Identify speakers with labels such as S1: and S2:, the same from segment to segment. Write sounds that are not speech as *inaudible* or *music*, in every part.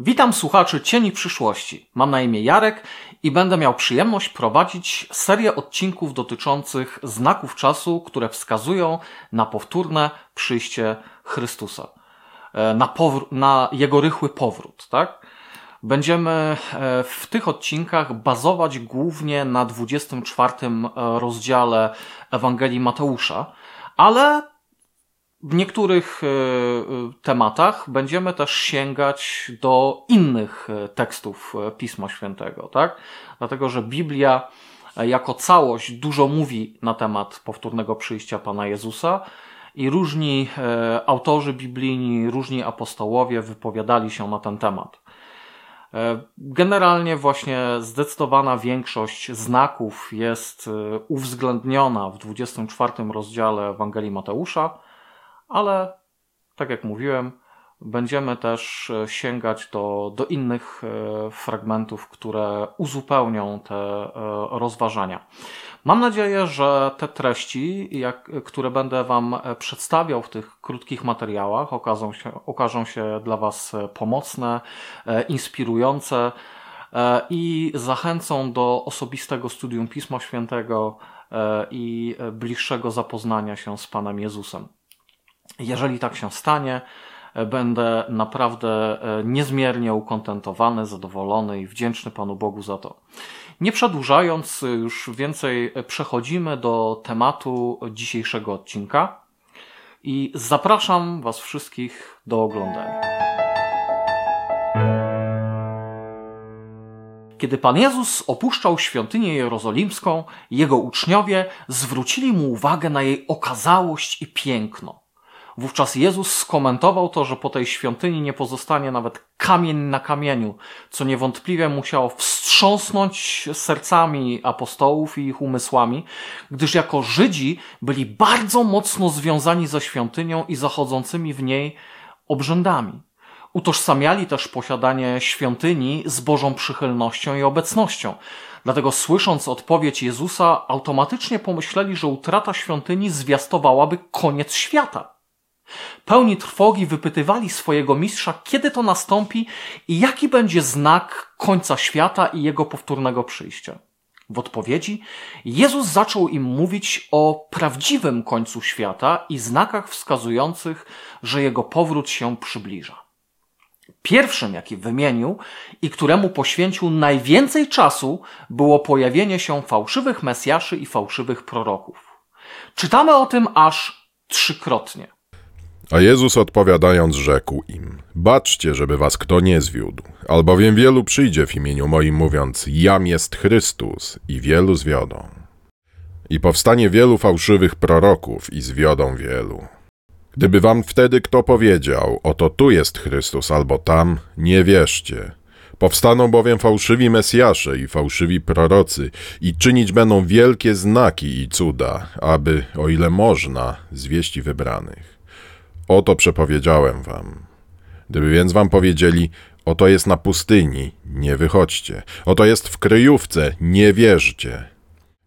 S1: Witam słuchaczy Cieni Przyszłości. Mam na imię Jarek i będę miał przyjemność prowadzić serię odcinków dotyczących znaków czasu, które wskazują na powtórne przyjście Chrystusa, e, na, na Jego rychły powrót, tak? Będziemy e, w tych odcinkach bazować głównie na 24 e, rozdziale Ewangelii Mateusza, ale w niektórych e, e, tematach będziemy też sięgać do innych e, tekstów Pisma Świętego, tak? Dlatego, że Biblia jako całość dużo mówi na temat powtórnego przyjścia Pana Jezusa i różni autorzy biblijni, różni apostołowie wypowiadali się na ten temat. Generalnie właśnie zdecydowana większość znaków jest uwzględniona w 24 rozdziale Ewangelii Mateusza, ale tak jak mówiłem, będziemy też e, sięgać do, do innych e, fragmentów, które uzupełnią te e, rozważania. Mam nadzieję, że te treści, jak, które będę Wam przedstawiał w tych krótkich materiałach, okażą się, okażą się dla Was pomocne, inspirujące i zachęcą do osobistego studium Pisma Świętego i bliższego zapoznania się z Panem Jezusem. Jeżeli tak się stanie, e, będę naprawdę e, niezmiernie ukontentowany, zadowolony i wdzięczny Panu Bogu za to. Nie przedłużając, e, już więcej przechodzimy do tematu dzisiejszego odcinka i zapraszam Was wszystkich do oglądania. Kiedy Pan Jezus opuszczał świątynię jerozolimską, jego uczniowie zwrócili mu uwagę na jej okazałość i piękno. Wówczas Jezus skomentował to, że po tej świątyni nie pozostanie nawet kamień na kamieniu, co niewątpliwie musiało wstrząsnąć sercami apostołów i ich umysłami, gdyż jako Żydzi byli bardzo mocno związani ze świątynią i zachodzącymi w niej obrzędami. Utożsamiali też posiadanie świątyni z Bożą przychylnością i obecnością. Dlatego słysząc odpowiedź Jezusa, automatycznie pomyśleli, że utrata świątyni zwiastowałaby koniec świata. Pełni trwogi wypytywali swojego mistrza, kiedy to nastąpi i jaki będzie znak końca świata i jego powtórnego przyjścia. W odpowiedzi Jezus zaczął im mówić o prawdziwym końcu świata i znakach wskazujących, że jego powrót się przybliża. Pierwszym, jaki wymienił i któremu poświęcił najwięcej czasu, było pojawienie się fałszywych mesjaszy i fałszywych proroków. Czytamy o tym aż trzykrotnie.
S2: A Jezus odpowiadając rzekł im: Baczcie, żeby was kto nie zwiódł, albowiem wielu przyjdzie w imieniu moim, mówiąc: Jam jest Chrystus, i wielu zwiodą. I powstanie wielu fałszywych proroków, i zwiodą wielu. Gdyby wam wtedy kto powiedział: Oto tu jest Chrystus, albo tam, nie wierzcie. Powstaną bowiem fałszywi Mesjasze i fałszywi prorocy, i czynić będą wielkie znaki i cuda, aby, o ile można, zwieści wybranych. Oto przepowiedziałem wam. Gdyby więc wam powiedzieli, oto jest na pustyni, nie wychodźcie. Oto jest w kryjówce, nie wierzcie.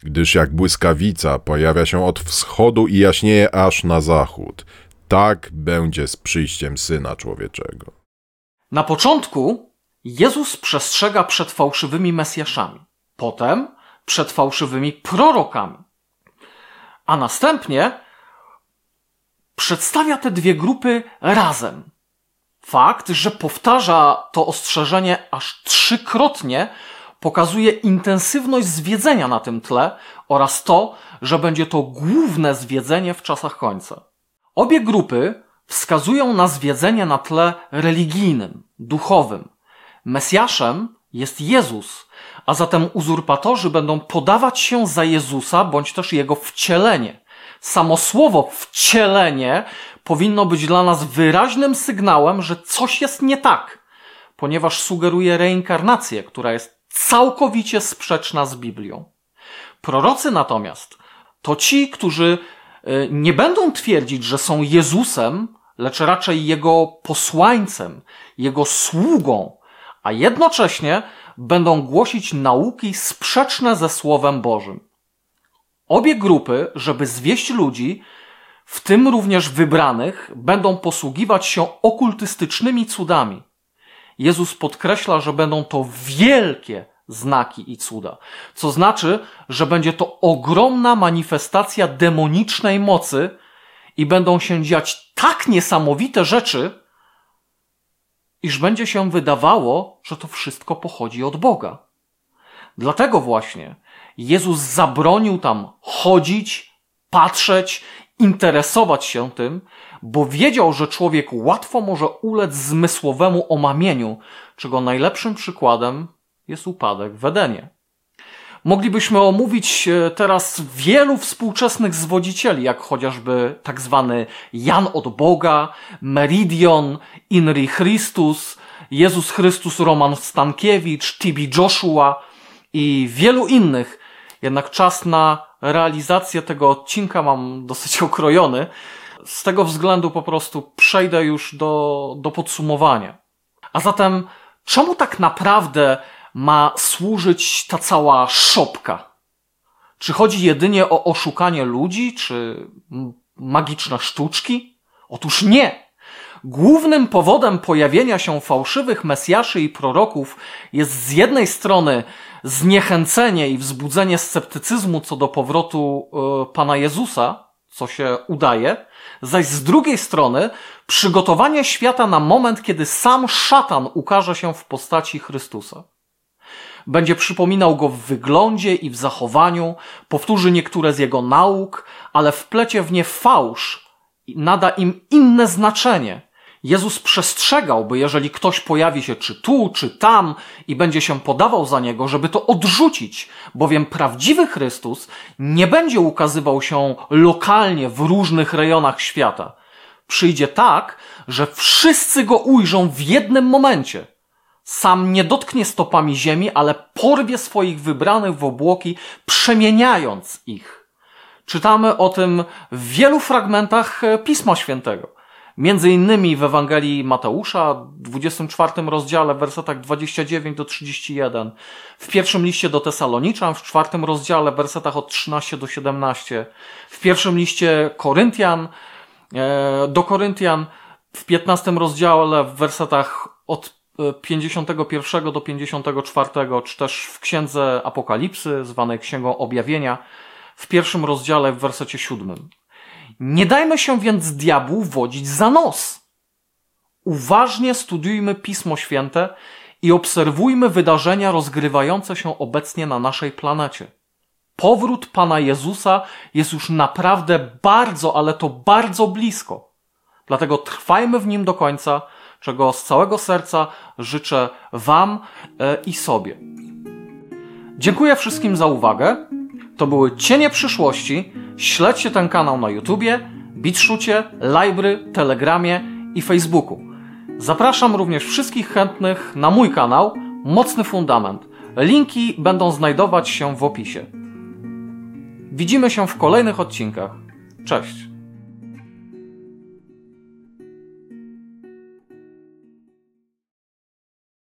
S2: Gdyż jak błyskawica pojawia się od wschodu i jaśnieje aż na zachód, tak będzie z przyjściem Syna Człowieczego.
S1: Na początku Jezus przestrzega przed fałszywymi Mesjaszami, potem przed fałszywymi prorokami, a następnie przedstawia te dwie grupy razem. Fakt, że powtarza to ostrzeżenie aż trzykrotnie, pokazuje intensywność zwiedzenia na tym tle oraz to, że będzie to główne zwiedzenie w czasach końca. Obie grupy wskazują na zwiedzenie na tle religijnym, duchowym. Mesjaszem jest Jezus, a zatem uzurpatorzy będą podawać się za Jezusa bądź też Jego wcielenie samo słowo wcielenie powinno być dla nas wyraźnym sygnałem, że coś jest nie tak, ponieważ sugeruje reinkarnację, która jest całkowicie sprzeczna z Biblią. Prorocy natomiast to ci, którzy y, nie będą twierdzić, że są Jezusem, lecz raczej Jego posłańcem, Jego sługą, a jednocześnie będą głosić nauki sprzeczne ze Słowem Bożym. Obie grupy, żeby zwieść ludzi, w tym również wybranych, będą posługiwać się okultystycznymi cudami. Jezus podkreśla, że będą to wielkie znaki i cuda. Co znaczy, że będzie to ogromna manifestacja demonicznej mocy i będą się dziać tak niesamowite rzeczy, iż będzie się wydawało, że to wszystko pochodzi od Boga. Dlatego właśnie Jezus zabronił tam chodzić, patrzeć, interesować się tym, bo wiedział, że człowiek łatwo może ulec zmysłowemu omamieniu, czego najlepszym przykładem jest upadek w Edenie. Moglibyśmy omówić e, teraz wielu współczesnych zwodzicieli, jak chociażby tak zwany Jan od Boga, Meridion, Inri Christus, Jezus Chrystus Roman Stankiewicz, Tibi Joshua i wielu innych. Jednak czas na realizację tego odcinka mam dosyć *laughs* okrojony. Z tego względu po prostu przejdę już do, do podsumowania. A zatem, czemu tak naprawdę ma służyć ta cała szopka? Czy chodzi jedynie o oszukanie ludzi, czy magiczne sztuczki? Otóż nie. Głównym powodem pojawienia się fałszywych mesjaszy i proroków jest z jednej strony zniechęcenie i wzbudzenie sceptycyzmu co do powrotu y, Pana Jezusa, co się udaje, zaś z drugiej strony przygotowanie świata na moment, kiedy sam szatan ukaże się w postaci Chrystusa. Będzie przypominał go w wyglądzie i w zachowaniu, powtórzy niektóre z jego nauk, ale wplecie w nie fałsz nada im inne znaczenie, Jezus przestrzegał, by jeżeli ktoś pojawi się czy tu, czy tam i będzie się podawał za niego, żeby to odrzucić, bowiem prawdziwy Chrystus nie będzie ukazywał się lokalnie w różnych rejonach świata. Przyjdzie tak, że wszyscy go ujrzą w jednym momencie. Sam nie dotknie stopami ziemi, ale porwie swoich wybranych w obłoki, przemieniając ich. Czytamy o tym w wielu fragmentach Pisma Świętego. Między innymi w Ewangelii Mateusza, 24 rozdziale, w wersetach 29 do 31, w pierwszym liście do Tesaloniczan, w czwartym rozdziale, w wersetach od 13 do 17, w pierwszym liście Koryntian, e, do Koryntian, w 15 rozdziale, w wersetach od 51 e, do 54, czy też w Księdze Apokalipsy, zwanej Księgą Objawienia, w pierwszym rozdziale, w wersecie 7. Nie dajmy się więc diabłu wodzić za nos. Uważnie studiujmy Pismo Święte i obserwujmy wydarzenia rozgrywające się obecnie na naszej planecie. Powrót Pana Jezusa jest już naprawdę bardzo, ale to bardzo blisko. Dlatego trwajmy w nim do końca, czego z całego serca życzę Wam e, i sobie. Dziękuję wszystkim za uwagę. To były Cienie Przyszłości. Śledźcie ten kanał na YouTubie, BitShucie, Libry, Telegramie i Facebooku. Zapraszam również wszystkich chętnych na mój kanał Mocny Fundament. Linki będą znajdować się w opisie. Widzimy się w kolejnych odcinkach. Cześć!